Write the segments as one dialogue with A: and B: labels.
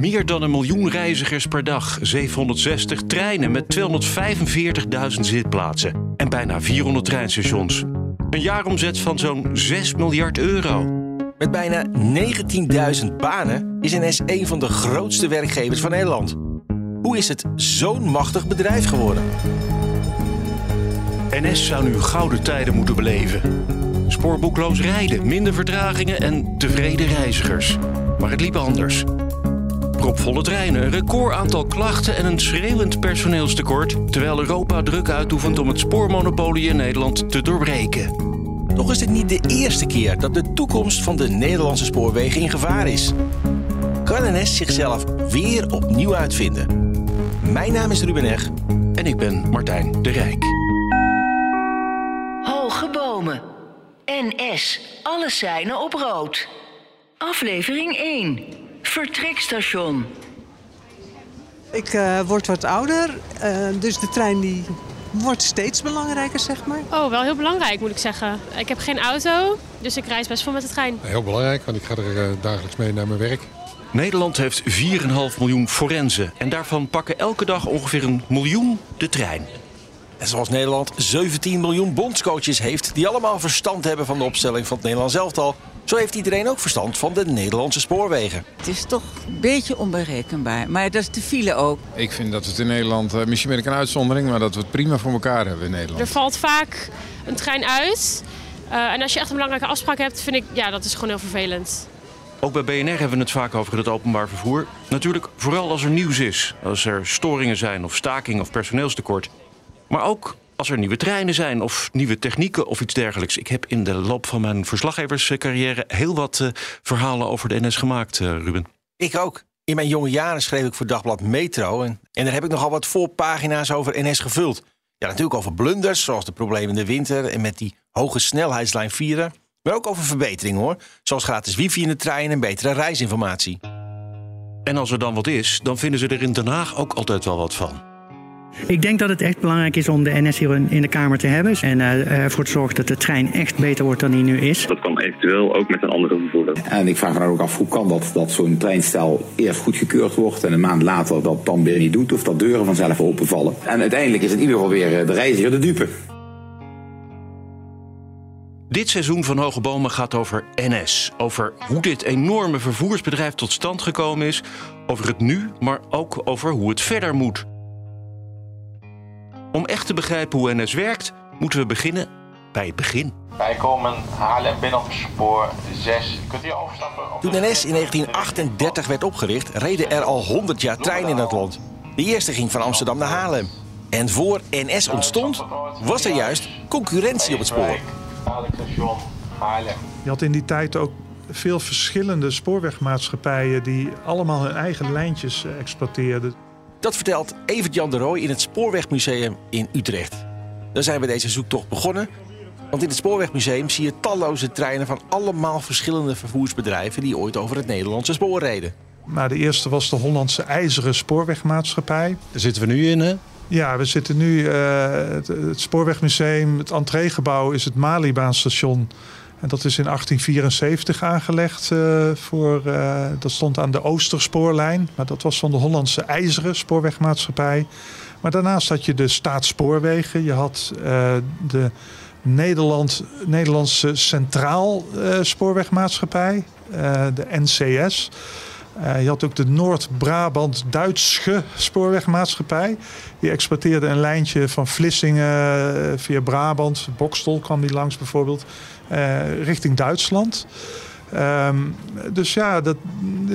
A: Meer dan een miljoen reizigers per dag, 760 treinen met 245.000 zitplaatsen en bijna 400 treinstations. Een jaaromzet van zo'n 6 miljard euro.
B: Met bijna 19.000 banen is NS een van de grootste werkgevers van Nederland. Hoe is het zo'n machtig bedrijf geworden?
A: NS zou nu gouden tijden moeten beleven. Spoorboekloos rijden, minder vertragingen en tevreden reizigers. Maar het liep anders. Propvolle treinen, een record aantal klachten en een schreeuwend personeelstekort, terwijl Europa druk uitoefent om het spoormonopolie in Nederland te doorbreken.
B: Toch is dit niet de eerste keer dat de toekomst van de Nederlandse spoorwegen in gevaar is. Kan NS zichzelf weer opnieuw uitvinden? Mijn naam is Ruben Eg.
A: En ik ben Martijn de Rijk.
C: Hoge bomen. NS. Alle seinen op rood. Aflevering 1. Vertrekstation.
D: Ik eh, word wat ouder, eh, dus de trein die wordt steeds belangrijker, zeg maar.
E: Oh, wel heel belangrijk moet ik zeggen. Ik heb geen auto, dus ik reis best veel met de trein.
F: Heel belangrijk, want ik ga er eh, dagelijks mee naar mijn werk.
A: Nederland heeft 4,5 miljoen forensen. En daarvan pakken elke dag ongeveer een miljoen de trein.
B: En zoals Nederland 17 miljoen bondscoaches heeft... die allemaal verstand hebben van de opstelling van het Nederlands elftal... zo heeft iedereen ook verstand van de Nederlandse spoorwegen.
G: Het is toch een beetje onberekenbaar. Maar dat is de file ook.
F: Ik vind dat we het in Nederland, eh, misschien ben ik een uitzondering... maar dat we het prima voor elkaar hebben in Nederland.
E: Er valt vaak een trein uit. Uh, en als je echt een belangrijke afspraak hebt, vind ik, ja, dat is gewoon heel vervelend.
A: Ook bij BNR hebben we het vaak over het openbaar vervoer. Natuurlijk vooral als er nieuws is. Als er storingen zijn of staking of personeelstekort. Maar ook als er nieuwe treinen zijn of nieuwe technieken of iets dergelijks. Ik heb in de loop van mijn verslaggeverscarrière heel wat uh, verhalen over de NS gemaakt, uh, Ruben.
B: Ik ook. In mijn jonge jaren schreef ik voor Dagblad Metro. En, en daar heb ik nogal wat voorpagina's over NS gevuld. Ja, natuurlijk over blunders, zoals de problemen in de winter en met die hoge snelheidslijn 4. Maar ook over verbeteringen hoor. Zoals gratis wifi in de trein en betere reisinformatie.
A: En als er dan wat is, dan vinden ze er in Den Haag ook altijd wel wat van.
H: Ik denk dat het echt belangrijk is om de NS hier in de Kamer te hebben. En uh, ervoor te zorgen dat de trein echt beter wordt dan die nu is.
I: Dat kan eventueel ook met een andere vervoerder.
J: En ik vraag me dan ook af hoe kan dat dat zo'n treinstel eerst goedgekeurd wordt en een maand later dat dan weer niet doet of dat deuren vanzelf openvallen. En uiteindelijk is in ieder geval weer de reiziger de dupe.
A: Dit seizoen van Hoge Bomen gaat over NS. Over hoe dit enorme vervoersbedrijf tot stand gekomen is. Over het nu, maar ook over hoe het verder moet. Om echt te begrijpen hoe NS werkt, moeten we beginnen bij het begin.
K: Wij komen Haarlem binnen op spoor 6. Kunt u overstappen? Op
B: Toen NS in 1938 werd opgericht, reden er al 100 jaar treinen in het land. De eerste ging van Amsterdam naar Haarlem. En voor NS ontstond, was er juist concurrentie op het spoor.
L: Je had in die tijd ook veel verschillende spoorwegmaatschappijen die allemaal hun eigen lijntjes exploiteerden.
B: Dat vertelt Evert-Jan de Rooij in het Spoorwegmuseum in Utrecht. Daar zijn we deze zoektocht begonnen. Want in het Spoorwegmuseum zie je talloze treinen van allemaal verschillende vervoersbedrijven die ooit over het Nederlandse spoor reden.
L: Maar de eerste was de Hollandse IJzeren Spoorwegmaatschappij.
M: Daar zitten we nu in, hè?
L: Ja, we zitten nu uh, het, het, Spoorwegmuseum, het entreegebouw is het Malibaanstation. En dat is in 1874 aangelegd. Uh, voor, uh, dat stond aan de Oosterspoorlijn. Maar dat was van de Hollandse IJzeren Spoorwegmaatschappij. Maar daarnaast had je de Staatsspoorwegen. Je had uh, de Nederland, Nederlandse Centraal Spoorwegmaatschappij. de NCS. Je had ook de Noord-Brabant-Duitse spoorwegmaatschappij. Die exploiteerde een lijntje van Vlissingen via Brabant. Bokstel kwam die langs bijvoorbeeld. Uh, richting Duitsland. Um, dus ja, dat,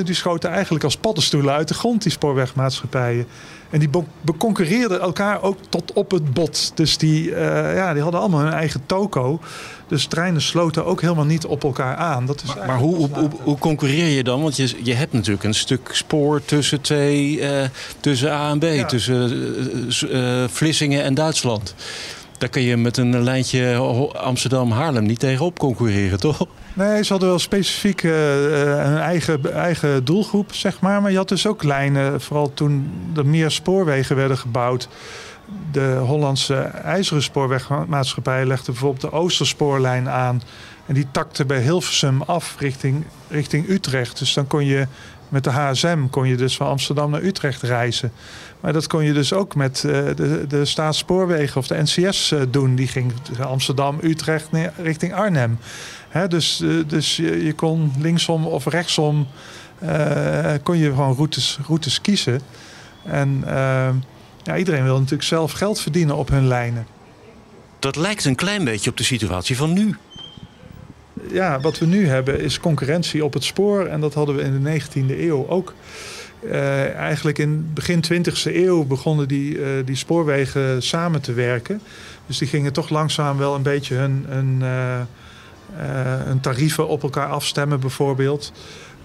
L: die schoten eigenlijk als paddenstoelen uit de grond, die spoorwegmaatschappijen. En die beconcurreerden elkaar ook tot op het bot. Dus die, uh, ja, die hadden allemaal hun eigen toko. Dus treinen sloten ook helemaal niet op elkaar aan. Dat is
M: maar, maar hoe, hoe, hoe, concurreer je dan? Want je, je hebt natuurlijk een stuk spoor tussen twee, uh, tussen A en B, ja. tussen uh, Vlissingen en Duitsland. Daar kun je met een lijntje Amsterdam-Haarlem niet tegenop concurreren, toch?
L: Nee, ze hadden wel specifiek uh, een eigen, eigen doelgroep, zeg maar. Maar je had dus ook lijnen, vooral toen er meer spoorwegen werden gebouwd. De Hollandse IJzeren Spoorwegmaatschappij legde bijvoorbeeld de Oosterspoorlijn aan. En die takte bij Hilversum af richting, richting Utrecht. Dus dan kon je met de HSM kon je dus van Amsterdam naar Utrecht reizen. Maar dat kon je dus ook met uh, de, de Staatsspoorwegen of de NCS uh, doen. Die ging Amsterdam, Utrecht richting Arnhem. Hè, dus uh, dus je, je, kon linksom of rechtsom kon je gewoon routes, routes kiezen. En ja, iedereen wil natuurlijk zelf geld verdienen op hun lijnen.
A: Dat lijkt een klein beetje op de situatie van nu
L: ja, wat we nu hebben is concurrentie op het spoor. En dat hadden we in de 19e eeuw ook. Uh, eigenlijk in begin 20e eeuw begonnen die, uh, die spoorwegen samen te werken. Dus die gingen toch langzaam wel een beetje hun, hun tarieven op elkaar afstemmen, bijvoorbeeld.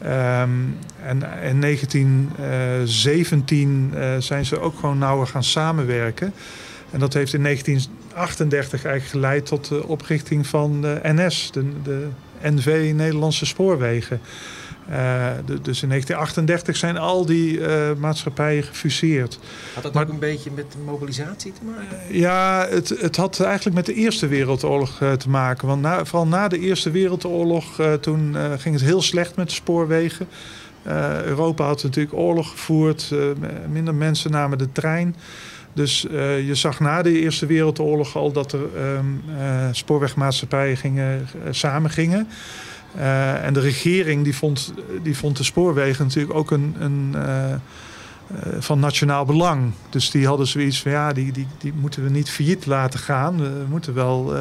L: Um, en in 1917 zijn ze ook gewoon nauwer gaan samenwerken. En dat heeft in 1938 eigenlijk geleid tot de oprichting van de NS, de, de NV Nederlandse Spoorwegen. De, dus in 1938 zijn al die uh, maatschappijen gefuseerd.
B: Had dat maar, ook een beetje met de mobilisatie te maken?
L: ja, het, het had eigenlijk met de Eerste Wereldoorlog te maken. Want na, vooral na de Eerste Wereldoorlog, toen ging het heel slecht met de spoorwegen. Europa had natuurlijk oorlog gevoerd, minder mensen namen de trein. Dus uh, je zag na de Eerste Wereldoorlog al dat er um, uh, spoorwegmaatschappijen gingen, samen gingen. En de regering die vond, die vond de spoorwegen natuurlijk ook een, een van nationaal belang. Dus die hadden zoiets van ja, die, die, die moeten we niet failliet laten gaan. We moeten wel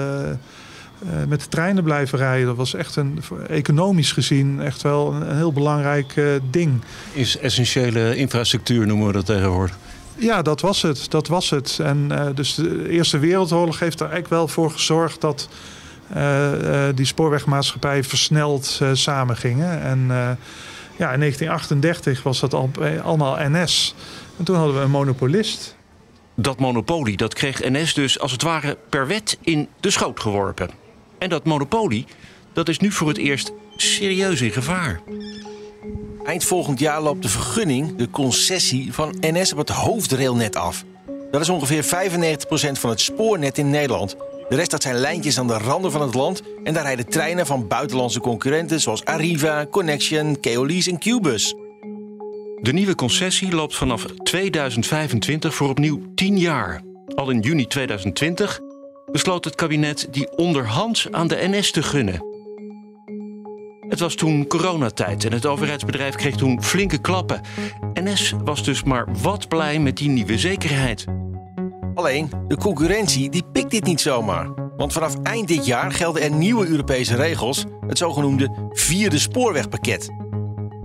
L: met de treinen blijven rijden. Dat was echt een, economisch gezien echt wel een, een heel belangrijk ding.
M: Is essentiële infrastructuur noemen we dat tegenwoordig.
L: Ja, dat was het. Dat was het. En dus de Eerste Wereldoorlog heeft er eigenlijk wel voor gezorgd dat die spoorwegmaatschappijen versneld samengingen. En ja, in 1938 was dat al, allemaal NS. En toen hadden we een monopolist.
A: Dat monopolie dat kreeg NS dus als het ware per wet in de schoot geworpen. En dat monopolie dat is nu voor het eerst serieus in gevaar.
B: Eind volgend jaar loopt de vergunning, de concessie van NS op het hoofdrailnet af. Dat is ongeveer 95% van het spoornet in Nederland. De rest dat zijn lijntjes aan de randen van het land en daar rijden treinen van buitenlandse concurrenten zoals Arriva, Connection, Keolis en Qbus.
A: De nieuwe concessie loopt vanaf 2025 voor opnieuw 10 jaar. Al in juni 2020 besloot het kabinet die onderhands aan de NS te gunnen. Het was toen coronatijd en het overheidsbedrijf kreeg toen flinke klappen. NS was dus maar wat blij met die nieuwe zekerheid.
B: Alleen, de concurrentie die pikt dit niet zomaar. Want vanaf eind dit jaar gelden er nieuwe Europese regels, het zogenoemde vierde spoorwegpakket.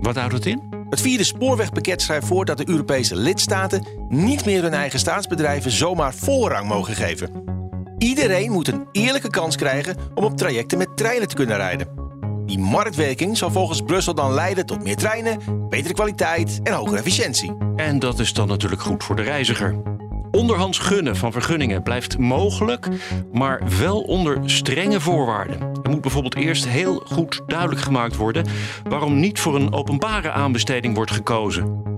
A: Wat houdt het in?
B: Het vierde spoorwegpakket schrijft voor dat de Europese lidstaten niet meer hun eigen staatsbedrijven zomaar voorrang mogen geven. Iedereen moet een eerlijke kans krijgen om op trajecten met treinen te kunnen rijden. Die marktwerking zal volgens Brussel dan leiden tot meer treinen, betere kwaliteit en hogere efficiëntie.
A: En dat is dan natuurlijk goed voor de reiziger. Onderhands gunnen van vergunningen blijft mogelijk, maar wel onder strenge voorwaarden. Er moet bijvoorbeeld eerst heel goed duidelijk gemaakt worden waarom niet voor een openbare aanbesteding wordt gekozen.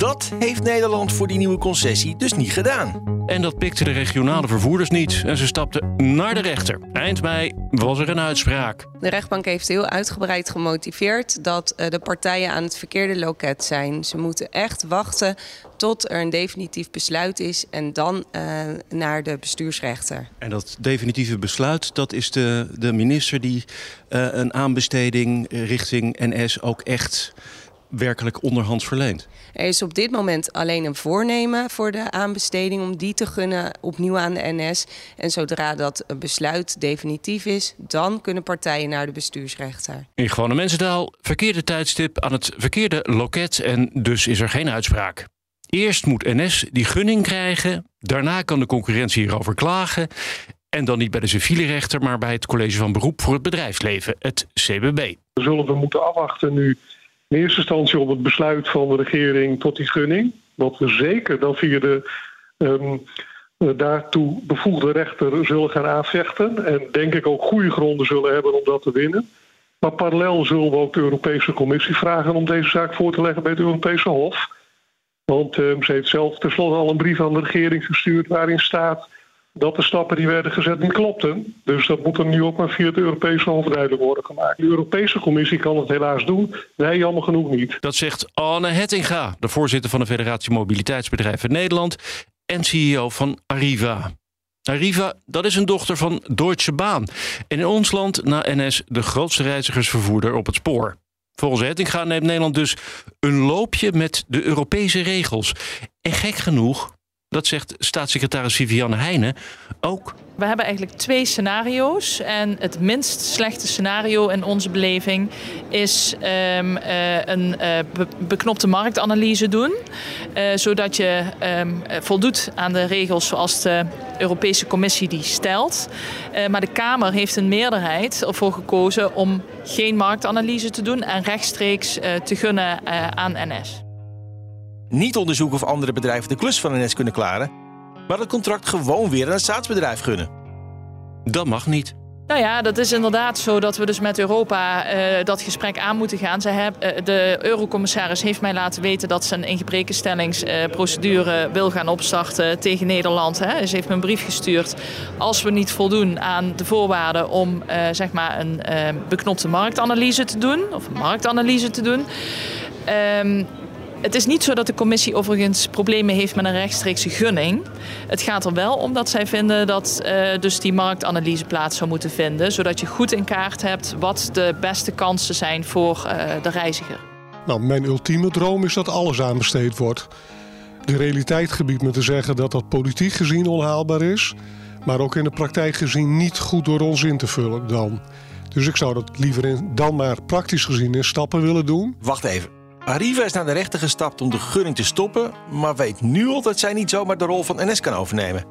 B: Dat heeft Nederland voor die nieuwe concessie dus niet gedaan.
A: En dat pikten de regionale vervoerders niet. En ze stapten naar de rechter. Eind mei was er een uitspraak.
N: De rechtbank heeft heel uitgebreid gemotiveerd dat eh, de partijen aan het verkeerde loket zijn. Ze moeten echt wachten tot er een definitief besluit is en dan uh, naar de bestuursrechter.
M: En dat definitieve besluit, dat is de, de minister die uh, een aanbesteding richting NS ook echt werkelijk onderhands verleent?
N: Er is op dit moment alleen een voornemen voor de aanbesteding om die te gunnen opnieuw aan de NS. En zodra dat besluit definitief is, dan kunnen partijen naar de bestuursrechter.
A: In gewone mensentaal, verkeerde tijdstip aan het verkeerde loket en dus is er geen uitspraak. Eerst moet NS die gunning krijgen, daarna kan de concurrentie hierover klagen. En dan niet bij de civiele rechter, maar bij het College van Beroep voor het Bedrijfsleven, het CBB.
O: Zullen we moeten afwachten nu in eerste instantie op het besluit van de regering tot die gunning. Wat we zeker dan via de um, eh, daartoe bevoegde rechter zullen gaan aanvechten. En denk ik ook goede gronden zullen hebben om dat te winnen. Maar parallel zullen we ook de Europese Commissie vragen om deze zaak voor te leggen bij het Europese Hof. Want uh, ze heeft zelf tenslotte al een brief aan de regering gestuurd waarin staat dat de stappen die werden gezet niet klopten. Dus dat moet er nu ook maar via het Europese Hof worden gemaakt. De Europese Commissie kan het helaas doen, wij jammer genoeg niet.
A: Dat zegt Anne Hettinga, de voorzitter van de Federatie Mobiliteitsbedrijven Nederland en CEO van Arriva. Arriva, dat is een dochter van Deutsche Bahn. En in ons land na NS de grootste reizigersvervoerder op het spoor. Volgens Hettinga neemt Nederland dus een loopje met de Europese regels. En gek genoeg, dat zegt staatssecretaris Vivianne Heijnen ook.
P: We hebben eigenlijk twee scenario's. En het minst slechte scenario in onze beleving is um, uh, een be beknopte marktanalyse doen. Uh, zodat je um, voldoet aan de regels zoals de Europese Commissie die stelt. maar de Kamer heeft een meerderheid ervoor gekozen om geen marktanalyse te doen en rechtstreeks te gunnen aan NS
B: niet onderzoeken of andere bedrijven de klus van NS kunnen klaren, maar het contract gewoon weer aan het staatsbedrijf gunnen.
A: Dat mag niet.
P: Nou ja, dat is inderdaad zo dat we dus met Europa uh, dat gesprek aan moeten gaan. Ze heb, uh, de eurocommissaris heeft mij laten weten dat ze een ingebrekenstellingsprocedure uh, wil gaan opstarten tegen Nederland. Hè. Heeft me een brief gestuurd als we niet voldoen aan de voorwaarden om zeg maar een beknopte marktanalyse te doen, of marktanalyse te doen. Um, het is niet zo dat de commissie overigens problemen heeft met een rechtstreekse gunning. Het gaat er wel om dat zij vinden dat uh, dus die marktanalyse plaats zou moeten vinden. Zodat je goed in kaart hebt wat de beste kansen zijn voor uh, de reiziger.
Q: Nou, mijn ultieme droom is dat alles aanbesteed wordt. De realiteit gebiedt me te zeggen dat dat politiek gezien onhaalbaar is. Maar ook in de praktijk gezien niet goed door ons in te vullen dan. Dus ik zou dat liever in, dan maar praktisch gezien in stappen willen doen.
B: Wacht even. Arriva is naar de rechter gestapt om de gunning te stoppen, maar weet nu al dat zij niet zomaar de rol van NS kan overnemen.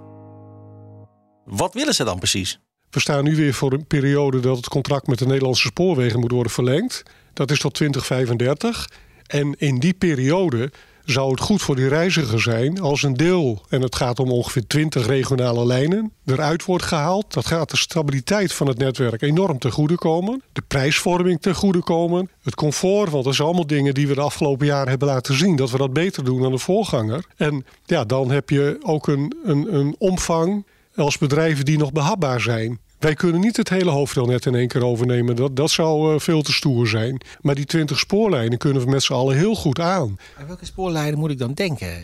B: Wat willen ze dan precies?
Q: We staan nu weer voor een periode dat het contract met de Nederlandse spoorwegen moet worden verlengd. Dat is tot 2035. En in die periode zou het goed voor die reiziger zijn als een deel, en het gaat om ongeveer 20 regionale lijnen, eruit wordt gehaald. Dat gaat de stabiliteit van het netwerk enorm ten goede komen. De prijsvorming ten goede komen. Het comfort, want dat zijn allemaal dingen die we de afgelopen jaren hebben laten zien. Dat we dat beter doen dan de voorganger. En ja, dan heb je ook een, een, een omvang als bedrijven die nog behapbaar zijn. Wij kunnen niet het hele hoofddeelnet in één keer overnemen. Dat, dat zou uh, veel te stoer zijn. Maar die 20 spoorlijnen kunnen we met z'n allen heel goed aan.
B: En welke spoorlijnen moet ik dan denken?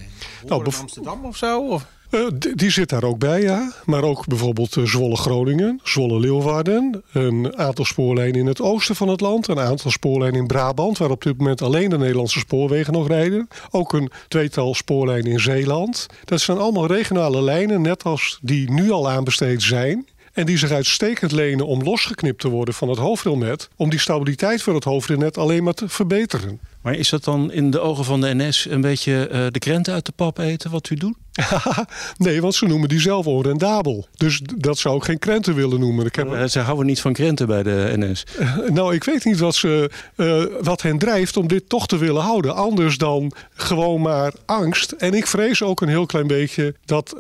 B: Nou, Amsterdam of zo? Of?
Q: Uh, die zit daar ook bij, ja. Maar ook bijvoorbeeld uh, Zwolle-Groningen, Zwolle-Leeuwarden. Een aantal spoorlijnen in het oosten van het land. Een aantal spoorlijnen in Brabant, waar op dit moment alleen de Nederlandse spoorwegen nog rijden. Ook een tweetal spoorlijnen in Zeeland. Dat zijn allemaal regionale lijnen, net als die nu al aanbesteed zijn. En die zich uitstekend lenen om losgeknipt te worden van het hoofddeelnet. Om die stabiliteit van het hoofddeelnet alleen maar te verbeteren.
A: Maar is dat dan in de ogen van de NS een beetje uh, de krenten uit de pap eten wat u doet?
Q: nee, want ze noemen die zelf onrendabel. Dus dat zou ik geen krenten willen noemen. Ik heb...
A: Uh, ze houden niet van krenten bij de NS.
Q: Uh, nou, ik weet niet wat, ze, wat hen drijft om dit toch te willen houden. Anders dan gewoon maar angst. En ik vrees ook een heel klein beetje dat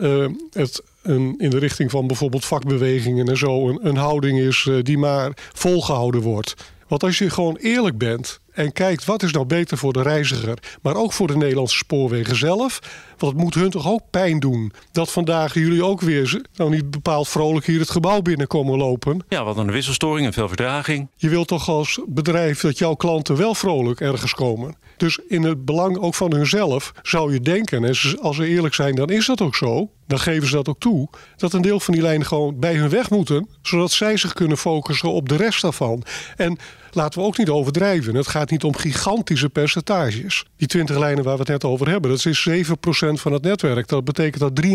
Q: het een, in de richting van bijvoorbeeld vakbewegingen en zo een, een houding is die maar volgehouden wordt. Want als je gewoon eerlijk bent en kijkt wat is nou beter voor de reiziger, maar ook voor de Nederlandse spoorwegen zelf. Want het moet hun toch ook pijn doen dat vandaag jullie ook weer nou niet bepaald vrolijk hier het gebouw binnenkomen lopen.
A: Ja, wat een wisselstoring en veel verdraging.
Q: Je wilt toch als bedrijf dat jouw klanten wel vrolijk ergens komen. Dus in het belang ook van hunzelf zou je denken, en als ze eerlijk zijn, dan is dat ook zo. Dan geven ze dat ook toe. Dat een deel van die lijnen gewoon bij hun weg moeten. Zodat zij zich kunnen focussen op de rest daarvan. En laten we ook niet overdrijven. Het gaat niet om gigantische percentages. Die 20 lijnen waar we het net over hebben, dat is 7% van het netwerk. Dat betekent dat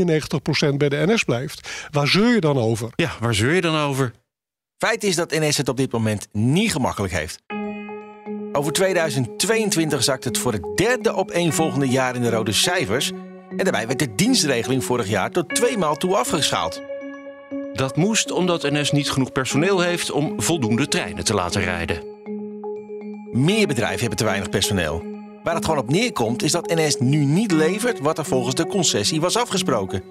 Q: 93% bij de NS blijft. Waar zeur je dan over?
A: Ja, waar zeur je dan over?
B: Feit is dat NS het op dit moment niet gemakkelijk heeft. Over 2022 zakt het voor het derde op een volgende jaar in de rode cijfers. En daarbij werd de dienstregeling vorig jaar tot twee maal toe afgeschaald.
A: Dat moest omdat NS niet genoeg personeel heeft om voldoende treinen te laten rijden.
B: Meer bedrijven hebben te weinig personeel. Waar het gewoon op neerkomt is dat NS nu niet levert wat er volgens de concessie was afgesproken.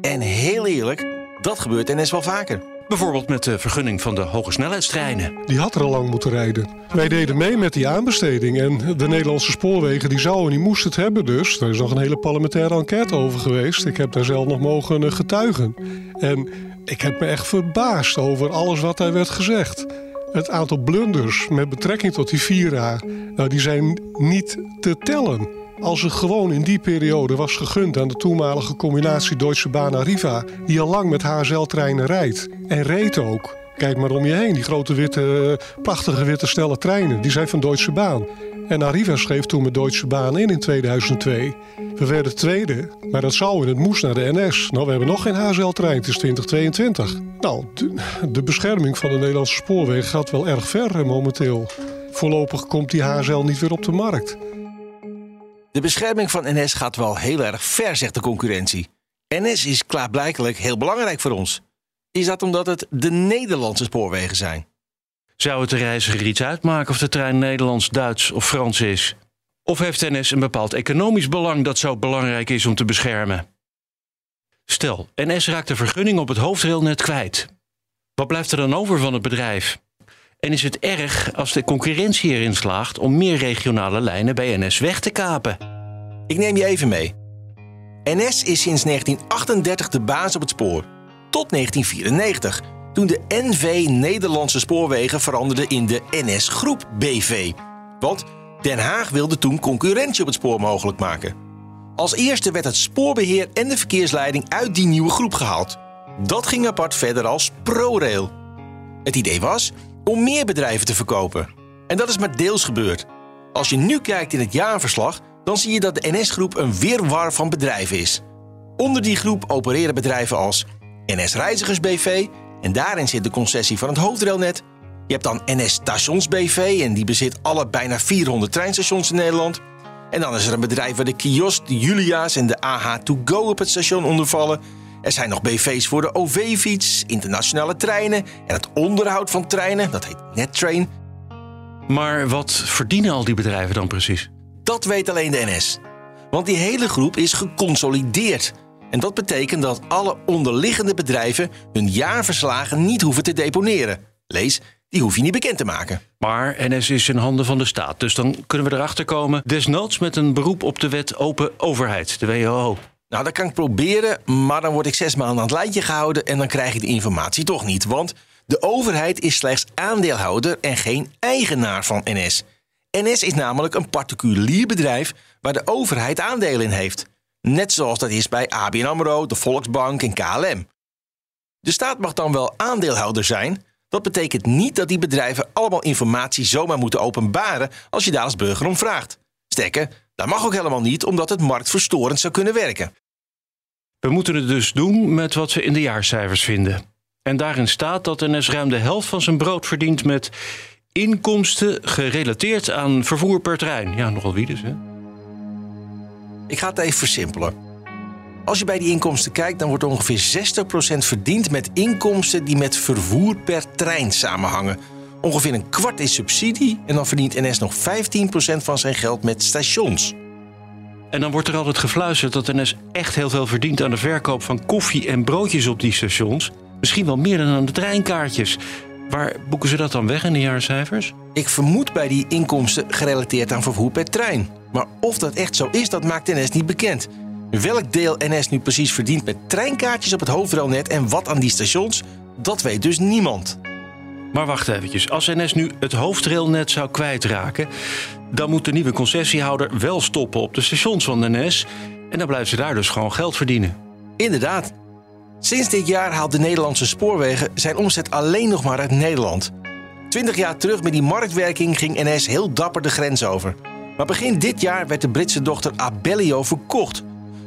B: En heel eerlijk, dat gebeurt NS wel vaker.
A: Bijvoorbeeld met de vergunning van de hogesnelheidstreinen.
Q: Die had er al lang moeten rijden. Wij deden mee met die aanbesteding. En de Nederlandse spoorwegen die zouden die moesten het hebben dus. Er is nog een hele parlementaire enquête over geweest. Ik heb daar zelf nog mogen eh, getuigen. En ik heb me echt verbaasd over alles wat daar werd gezegd. Het aantal blunders met betrekking tot die Vira, nou, die zijn niet te tellen. Als er gewoon in die periode was gegund aan de toenmalige combinatie Deutsche Bahn Arriva, die al lang met HSL-treinen rijdt en reed ook. Kijk maar om je heen, die grote witte, prachtige witte snelle treinen, die zijn van Deutsche Bahn. En Arriva schreef toen met Deutsche Bahn in in 2002. We werden tweede, maar dat zou in het moest naar de NS. Nou, we hebben nog geen HSL-trein, het is 2022. Nou, de, bescherming van de Nederlandse spoorwegen gaat wel erg ver hè, momenteel. Voorlopig komt die HSL niet weer op de markt.
B: De bescherming van NS gaat wel heel erg ver, zegt de concurrentie. NS is klaarblijkelijk heel belangrijk voor ons. Is dat omdat het de Nederlandse spoorwegen zijn?
A: Zou het de reiziger iets uitmaken of de trein Nederlands, Duits of Frans is? Of heeft NS een bepaald economisch belang dat zo belangrijk is om te beschermen? Stel, NS raakt de vergunning op het hoofdrailnet kwijt. Wat blijft er dan over van het bedrijf? En is het erg als de concurrentie erin slaagt om meer regionale lijnen bij NS weg te kapen?
B: Ik neem je even mee. NS is sinds 1938 de baas op het spoor. Tot 1994, toen de NV Nederlandse Spoorwegen veranderde in de NS Groep BV. Want Den Haag wilde toen concurrentie op het spoor mogelijk maken. Als eerste werd het spoorbeheer en de verkeersleiding uit die nieuwe groep gehaald. Dat ging apart verder als ProRail. Het idee was om meer bedrijven te verkopen. En dat is maar deels gebeurd. Als je nu kijkt in het jaarverslag, dan zie je dat de NS-groep een wirwar van bedrijven is. Onder die groep opereren bedrijven als NS Reizigers BV, en daarin zit de concessie van het hoofdrailnet. Je hebt dan NS Stations BV, en die bezit alle bijna 400 treinstations in Nederland. En dan is er een bedrijf waar de kiosk, de Julia's en de AH2Go op het station onder vallen. Er zijn nog BV's voor de OV-fiets, internationale treinen en het onderhoud van treinen, dat heet NetTrain.
A: Maar wat verdienen al die bedrijven dan precies?
B: Dat weet alleen de NS. Want die hele groep is geconsolideerd. En dat betekent dat alle onderliggende bedrijven hun jaarverslagen niet hoeven te deponeren. Lees, die hoef je niet bekend te maken.
A: Maar NS is in handen van de staat, dus dan kunnen we erachter komen. Desnoods met een beroep op de wet Open Overheid, de WHO.
B: Nou, dat kan ik proberen, maar dan word ik zes maanden aan het lijntje gehouden en dan krijg ik de informatie toch niet. Want de overheid is slechts aandeelhouder en geen eigenaar van NS. NS is namelijk een particulier bedrijf waar de overheid aandelen in heeft. Net zoals dat is bij ABN AMRO, de Volksbank en KLM. De staat mag dan wel aandeelhouder zijn. Dat betekent niet dat die bedrijven allemaal informatie zomaar moeten openbaren als je daar als burger om vraagt. Sterker, dat mag ook helemaal niet, omdat het marktverstorend zou kunnen werken.
A: We moeten het dus doen met wat we in de jaarcijfers vinden. En daarin staat dat NS ruim de helft van zijn brood verdient met inkomsten gerelateerd aan vervoer per trein. Ja, nogal wie dus, hè?
B: Ik ga het even versimpelen. Als je bij die inkomsten kijkt, dan wordt ongeveer 60% verdiend met inkomsten die met vervoer per trein samenhangen. Ongeveer een kwart is subsidie en dan verdient NS nog 15% van zijn geld met stations.
A: En dan wordt er altijd gefluisterd dat NS echt heel veel verdient aan de verkoop van koffie en broodjes op die stations. Misschien wel meer dan aan de treinkaartjes. Waar boeken ze dat dan weg in de jaarcijfers?
B: Ik vermoed bij die inkomsten gerelateerd aan vervoer per trein. Maar of dat echt zo is, dat maakt NS niet bekend. Welk deel NS nu precies verdient met treinkaartjes op het hoofdrailnet en wat aan die stations, dat weet dus niemand.
A: Maar wacht eventjes, als NS nu het hoofdrailnet zou kwijtraken, dan moet de nieuwe concessiehouder wel stoppen op de stations van NS en dan blijven ze daar dus gewoon geld verdienen.
B: Inderdaad. Sinds dit jaar haalt de Nederlandse spoorwegen zijn omzet alleen nog maar uit Nederland. Twintig jaar terug met die marktwerking ging NS heel dapper de grens over. Maar begin dit jaar werd de Britse dochter Abellio verkocht.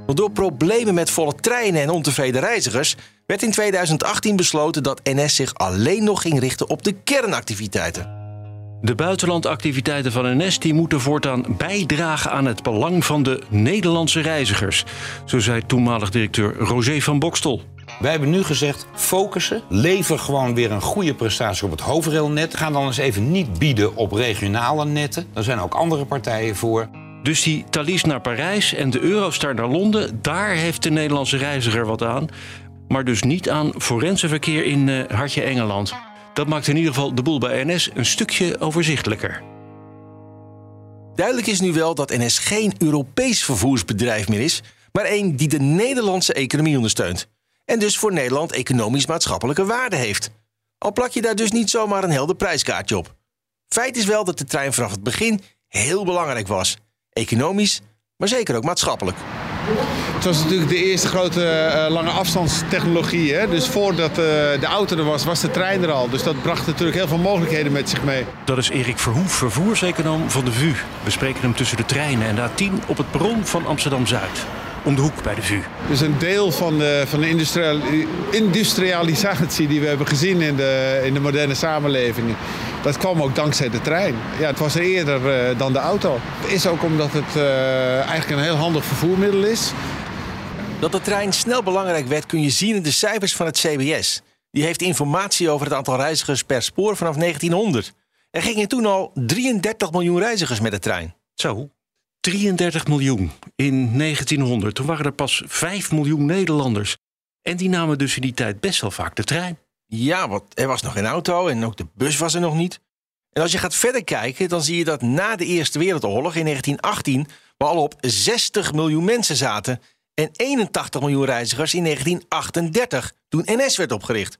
B: Want door problemen met volle treinen en ontevreden reizigers werd in 2018 besloten dat NS zich alleen nog ging richten op de kernactiviteiten.
A: De buitenlandactiviteiten van NS die moeten voortaan bijdragen aan het belang van de Nederlandse reizigers. Zo zei toenmalig directeur Roger van Bokstel.
R: Wij hebben nu gezegd, focussen, lever gewoon weer een goede prestatie op het hoofdrailnet. Ga dan eens even niet bieden op regionale netten. Daar zijn ook andere partijen voor.
A: Dus die Thalys naar Parijs en de Eurostar naar Londen, daar heeft de Nederlandse reiziger wat aan. Maar dus niet aan forensenverkeer in uh, Hartje Engeland. Dat maakt in ieder geval de boel bij NS een stukje overzichtelijker.
B: Duidelijk is nu wel dat NS geen Europees vervoersbedrijf meer is, maar een die de Nederlandse economie ondersteunt. En dus voor Nederland economisch-maatschappelijke waarde heeft. Al plak je daar dus niet zomaar een helder prijskaartje op. Feit is wel dat de trein vanaf het begin heel belangrijk was. Economisch, maar zeker ook maatschappelijk.
S: Het was natuurlijk de eerste grote uh, lange afstandstechnologie. Hè? Dus voordat uh, de auto er was, was de trein er al. Dus dat bracht natuurlijk heel veel mogelijkheden met zich mee.
A: Dat is Erik Verhoef, vervoerseconoom van de VU. We spreken hem tussen de treinen en de A10 op het perron van Amsterdam-Zuid om de hoek bij de VU.
S: Dus een deel van de, van de industrialisatie die we hebben gezien in de, in de moderne samenleving... dat kwam ook dankzij de trein. Ja, het was er eerder uh, dan de auto. Het is ook omdat het uh, eigenlijk een heel handig vervoermiddel is.
B: Dat de trein snel belangrijk werd kun je zien in de cijfers van het CBS. Die heeft informatie over het aantal reizigers per spoor vanaf 1900. Er gingen toen al 33 miljoen reizigers met de trein.
A: Zo, 33 miljoen in 1900. Toen waren er pas 5 miljoen Nederlanders. En die namen dus in die tijd best wel vaak de trein.
B: Ja, want er was nog geen auto en ook de bus was er nog niet. En als je gaat verder kijken, dan zie je dat na de Eerste Wereldoorlog in 1918 we al op 60 miljoen mensen zaten en 81 miljoen reizigers in 1938, toen NS werd opgericht.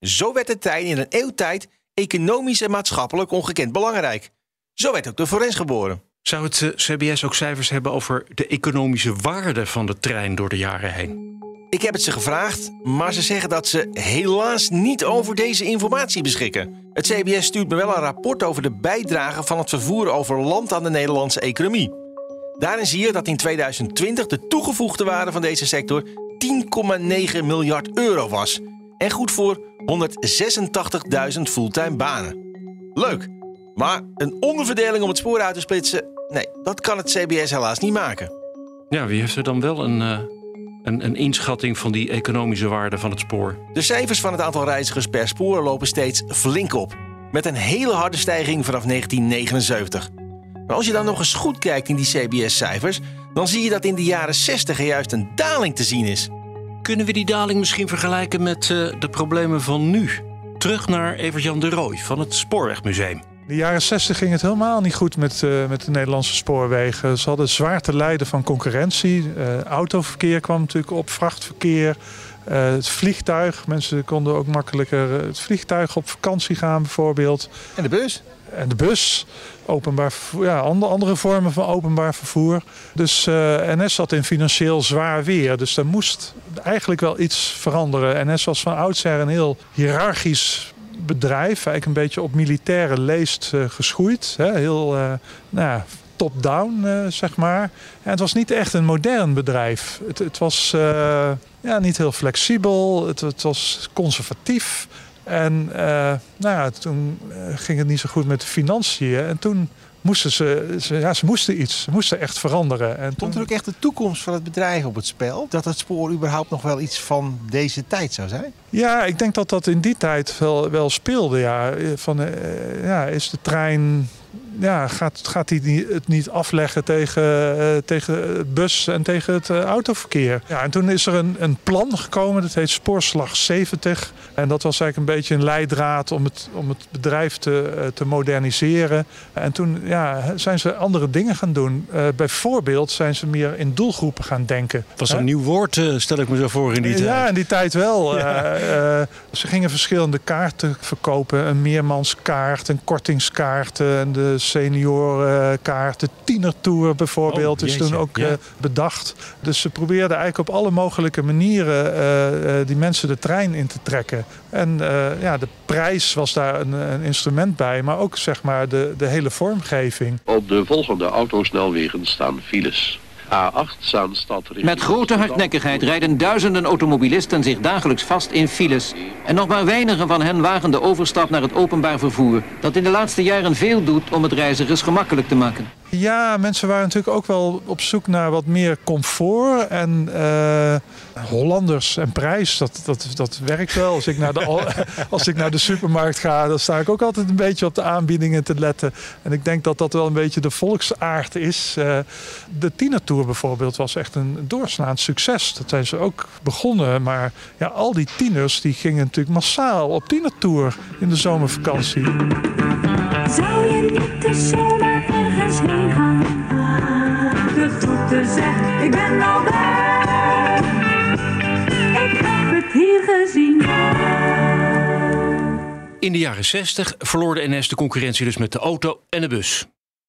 B: Zo werd de trein in een eeuw tijd economisch en maatschappelijk ongekend belangrijk. Zo werd ook de Forens geboren.
A: Zou het eh, CBS ook cijfers hebben over de economische waarde van de trein door de jaren heen?
B: Ik heb het ze gevraagd, maar ze zeggen dat ze helaas niet over deze informatie beschikken. Het CBS stuurt me wel een rapport over de bijdrage van het vervoer over land aan de Nederlandse economie. Daarin zie je dat in 2020 de toegevoegde waarde van deze sector 10,9 miljard euro was. En goed voor 186.000 fulltime banen. Leuk, maar een onderverdeling om het spoor uit te splitsen, nee, dat kan het CBS helaas niet maken.
A: Ja, wie heeft er dan wel een, uh, een, een inschatting van die economische waarde van het spoor?
B: De cijfers van het aantal reizigers per spoor lopen steeds flink op. Met een hele harde stijging vanaf 1979. Maar als je dan nog eens goed kijkt in die CBS-cijfers, dan zie je dat in de jaren 60 er juist een daling te zien is.
A: Kunnen we die daling misschien vergelijken met uh, de problemen van nu? Terug naar Evert-Jan de Rooij van het Spoorwegmuseum.
L: In de jaren 60 ging het helemaal niet goed met, uh, met de Nederlandse spoorwegen. Ze hadden zwaar te lijden van concurrentie. Uh, autoverkeer kwam natuurlijk op, vrachtverkeer. Uh, het vliegtuig, mensen konden ook makkelijker het vliegtuig op vakantie gaan bijvoorbeeld.
B: En de bus?
L: En de bus, openbaar ja, andere vormen van openbaar vervoer. Dus NS zat in financieel zwaar weer. Dus er moest eigenlijk wel iets veranderen. NS was van oudsher een heel hiërarchisch bedrijf, eigenlijk een beetje op militaire leest uh, geschoeid. Hè? Heel uh, nou, top-down, uh, zeg maar. En het was niet echt een modern bedrijf. Het, het was ja, niet heel flexibel, het, het was conservatief. En nou ja, toen ging het niet zo goed met de financiën. En toen moesten ze, ze, ja, ze moesten iets. Ze moesten echt veranderen. En
B: Stond er ook echt de toekomst van het bedrijf op het spel? Dat het spoor überhaupt nog wel iets van deze tijd zou zijn?
L: Ja, ik denk dat dat in die tijd wel, wel speelde. Ja. Van, uh, ja, is de trein ja, gaat, gaat hij het niet afleggen tegen, uh, tegen het bus en tegen het uh, autoverkeer. Ja, en toen is er een, een plan gekomen, dat heet Spoorslag 70. En dat was eigenlijk een beetje een leidraad om het, om het bedrijf te, uh, te moderniseren. En toen ja, zijn ze andere dingen gaan doen. bijvoorbeeld zijn ze meer in doelgroepen gaan denken.
A: Dat was een nieuw woord, stel ik me zo voor in die tijd.
L: Ja, in die tijd wel. Ja. ze gingen verschillende kaarten verkopen. Een meermanskaart, een kortingskaart, en de seniorenkaart, de tienertour bijvoorbeeld, oh, is toen ook ja. uh, bedacht. Dus ze probeerden eigenlijk op alle mogelijke manieren uh, uh, die mensen de trein in te trekken. En ja, de prijs was daar een, een, instrument bij, maar ook zeg maar de, de hele vormgeving.
T: Op de volgende autosnelwegen staan files.
U: Met grote hardnekkigheid rijden duizenden automobilisten zich dagelijks vast in files. En nog maar weinigen van hen wagen de overstap naar het openbaar vervoer... dat in de laatste jaren veel doet om het reizigers gemakkelijk te maken.
L: Ja, mensen waren natuurlijk ook wel op zoek naar wat meer comfort. En uh, Hollanders en prijs, dat, dat, dat werkt wel. Als ik, naar de, als ik naar de supermarkt ga, dan sta ik ook altijd een beetje op de aanbiedingen te letten. En ik denk dat dat wel een beetje de volksaard is. Uh, de Tina-tour bijvoorbeeld was echt een doorslaand succes. Dat zijn ze ook begonnen. Maar ja, al die tieners die gingen natuurlijk massaal op Tina-tour in de zomervakantie. Zou je niet de zomer ergens heen gaan? De toeter zegt, ik ben al daar. Ik heb het hier gezien.
A: In de jaren 60 verloor de NS de concurrentie dus met de auto en de bus.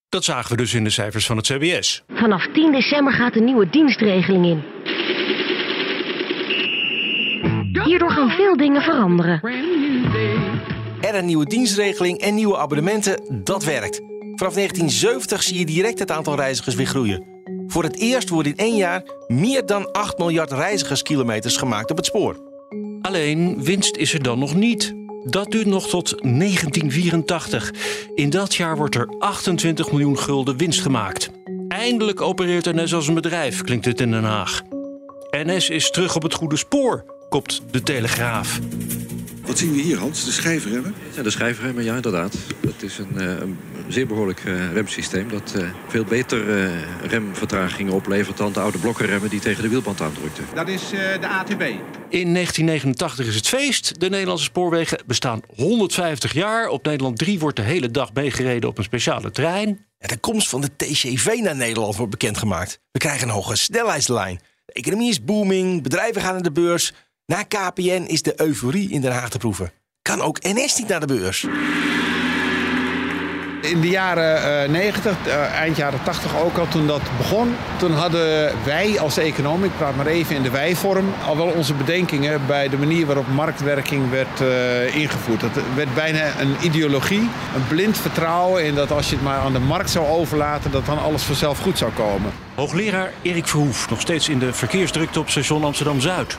A: Dat zagen we dus in de cijfers van het CBS.
V: Vanaf 10 december gaat een nieuwe dienstregeling in. Hierdoor gaan veel dingen veranderen.
B: Er een nieuwe dienstregeling en nieuwe abonnementen, dat werkt. Vanaf 1970 zie je direct het aantal reizigers weer groeien. Voor het eerst worden in één jaar meer dan 8 miljard reizigerskilometers gemaakt op het spoor.
A: Alleen winst is er dan nog niet. Dat duurt nog tot 1984. In dat jaar wordt er 28 miljoen gulden winst gemaakt. Eindelijk opereert NS als een bedrijf, klinkt het in Den Haag. NS is terug op het goede spoor, kopt de Telegraaf.
W: Wat zien we hier, Hans? De schijfremmen?
X: Ja, de schijfremmen, ja, inderdaad. Dat is een, eh, een zeer behoorlijk uh, remsysteem... dat uh, veel beter remvertragingen oplevert dan de oude blokkenremmen... die tegen de wielband aandrukten.
W: Dat is de ATB.
A: In 1989 is het feest. De Nederlandse spoorwegen bestaan 150 jaar. Op Nederland 3 wordt de hele dag meegereden op een speciale trein.
B: de komst van de TCV naar Nederland wordt bekendgemaakt. We krijgen een hoge snelheidslijn. De economie is booming, bedrijven gaan naar de beurs... Na KPN is de euforie in Den Haag te proeven. Kan ook NS niet naar de beurs?
S: In de jaren uh, 90, uh, eind jaren 80 ook al, toen dat begon... toen hadden wij als econoom, ik praat maar even in de wij-vorm... al wel onze bedenkingen bij de manier waarop marktwerking werd uh, ingevoerd. Het werd bijna een ideologie, een blind vertrouwen... in dat als je het maar aan de markt zou overlaten... dat dan alles vanzelf goed zou komen.
A: Hoogleraar Erik Verhoef, nog steeds in de verkeersdrukte op station Amsterdam-Zuid.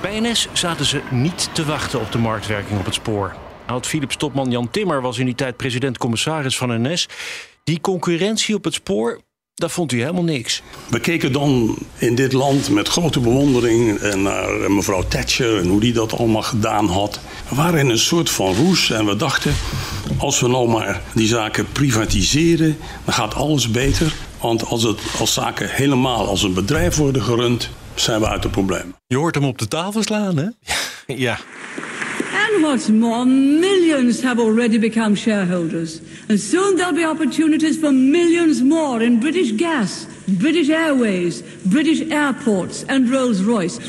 A: Bij NS zaten ze niet te wachten op de marktwerking op het spoor. Oud-Philips-topman Jan Timmer was in die tijd president-commissaris van NS. Die concurrentie op het spoor, dat vond hij helemaal niks.
W: We keken dan in dit land met grote bewondering naar mevrouw Thatcher en hoe die dat allemaal gedaan had. We waren in een soort van roes en we dachten: als we nou maar die zaken privatiseren, dan gaat alles beter. Want als, het, als zaken helemaal als een bedrijf worden gerund, zijn we uit het probleem.
A: Je hoort hem op de tafel slaan, hè?
B: ja.
Y: And what's more, millions have already become shareholders. And soon there'll be opportunities for millions more in British Gas, British Airways, British Airports and Rolls-Royce.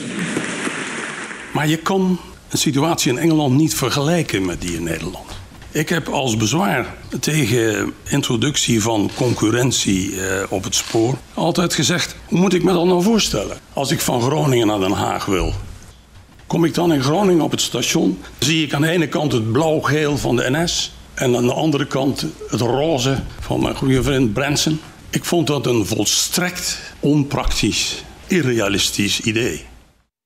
W: Maar je kan een situatie in Engeland niet vergelijken met die in Nederland. Ik heb als bezwaar tegen introductie van concurrentie eh, op het spoor altijd gezegd: hoe moet ik me dat nou voorstellen? Als ik van Groningen naar Den Haag wil, kom ik dan in Groningen op het station, zie ik aan de ene kant het blauw-geel van de NS en aan de andere kant het roze van mijn goede vriend Branson. Ik vond dat een volstrekt onpraktisch, irrealistisch idee.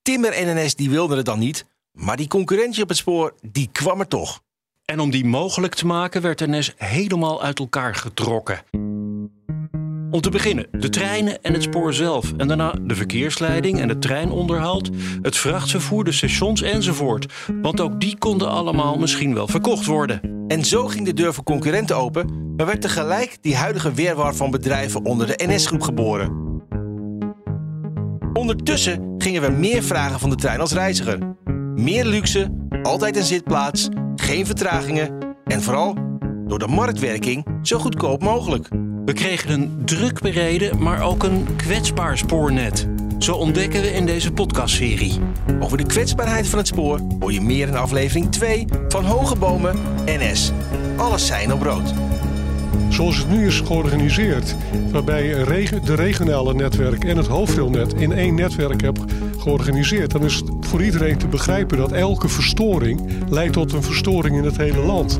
B: Timmer en NS die wilden het dan niet, maar die concurrentie op het spoor die kwam er toch.
A: En om die mogelijk te maken werd NS helemaal uit elkaar getrokken. Om te beginnen de treinen en het spoor zelf. En daarna de verkeersleiding en het treinonderhoud, het vrachtvervoer, de stations enzovoort. Want ook die konden allemaal misschien wel verkocht worden.
B: En zo ging de deur voor concurrenten open, maar werd tegelijk die huidige weerwar van bedrijven onder de NS-groep geboren. Ondertussen gingen we meer vragen van de trein als reiziger. Meer luxe, altijd een zitplaats, geen vertragingen en vooral door de marktwerking zo goedkoop mogelijk.
A: We kregen een druk bereden, maar ook een kwetsbaar spoornet. Zo ontdekken we in deze podcastserie.
B: Over de kwetsbaarheid van het spoor hoor je meer in aflevering 2 van Hoge Bomen NS. Alles zijn op rood.
Q: Zoals het nu is georganiseerd, waarbij de regionale netwerk en het hoofddeelnet in één netwerk hebt georganiseerd, dan is het voor iedereen te begrijpen dat elke verstoring leidt tot een verstoring in het hele land.